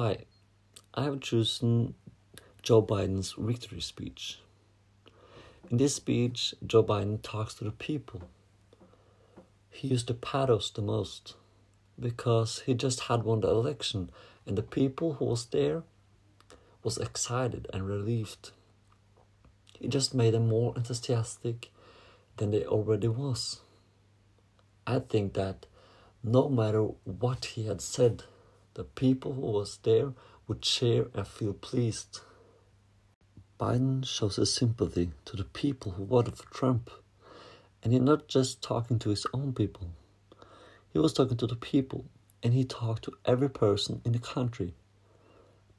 Hi, I have chosen Joe Biden's victory speech. In this speech, Joe Biden talks to the people. He used the pathos the most because he just had won the election and the people who was there was excited and relieved. He just made them more enthusiastic than they already was. I think that no matter what he had said, the people who was there would cheer and feel pleased. Biden shows his sympathy to the people who voted for Trump. And he's not just talking to his own people. He was talking to the people and he talked to every person in the country.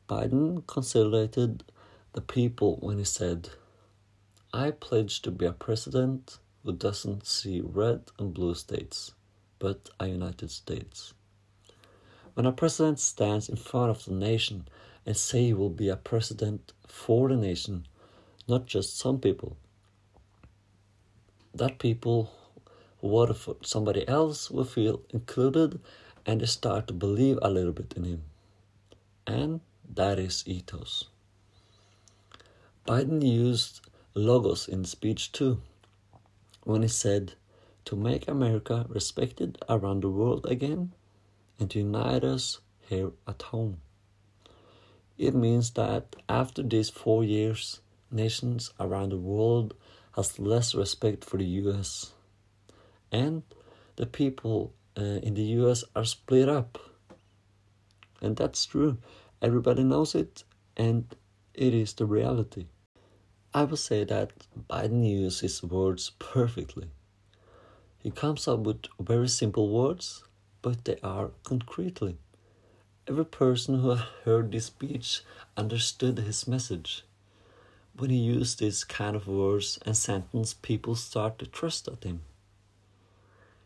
Biden conciliated the people when he said, I pledge to be a president who doesn't see red and blue states, but a United States. When a president stands in front of the nation and say he will be a president for the nation, not just some people, that people who voted for somebody else will feel included and they start to believe a little bit in him. And that is ethos. Biden used logos in speech too when he said to make America respected around the world again and unite us here at home. It means that after these four years, nations around the world has less respect for the US. And the people uh, in the US are split up. And that's true. Everybody knows it, and it is the reality. I would say that Biden uses words perfectly. He comes up with very simple words but they are concretely. Every person who heard this speech understood his message. When he used these kind of words and sentences, people start to trust at him.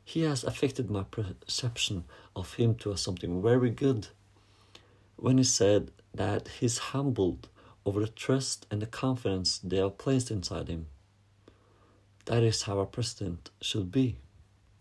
He has affected my perception of him to something very good. When he said that he's humbled over the trust and the confidence they have placed inside him. That is how a president should be.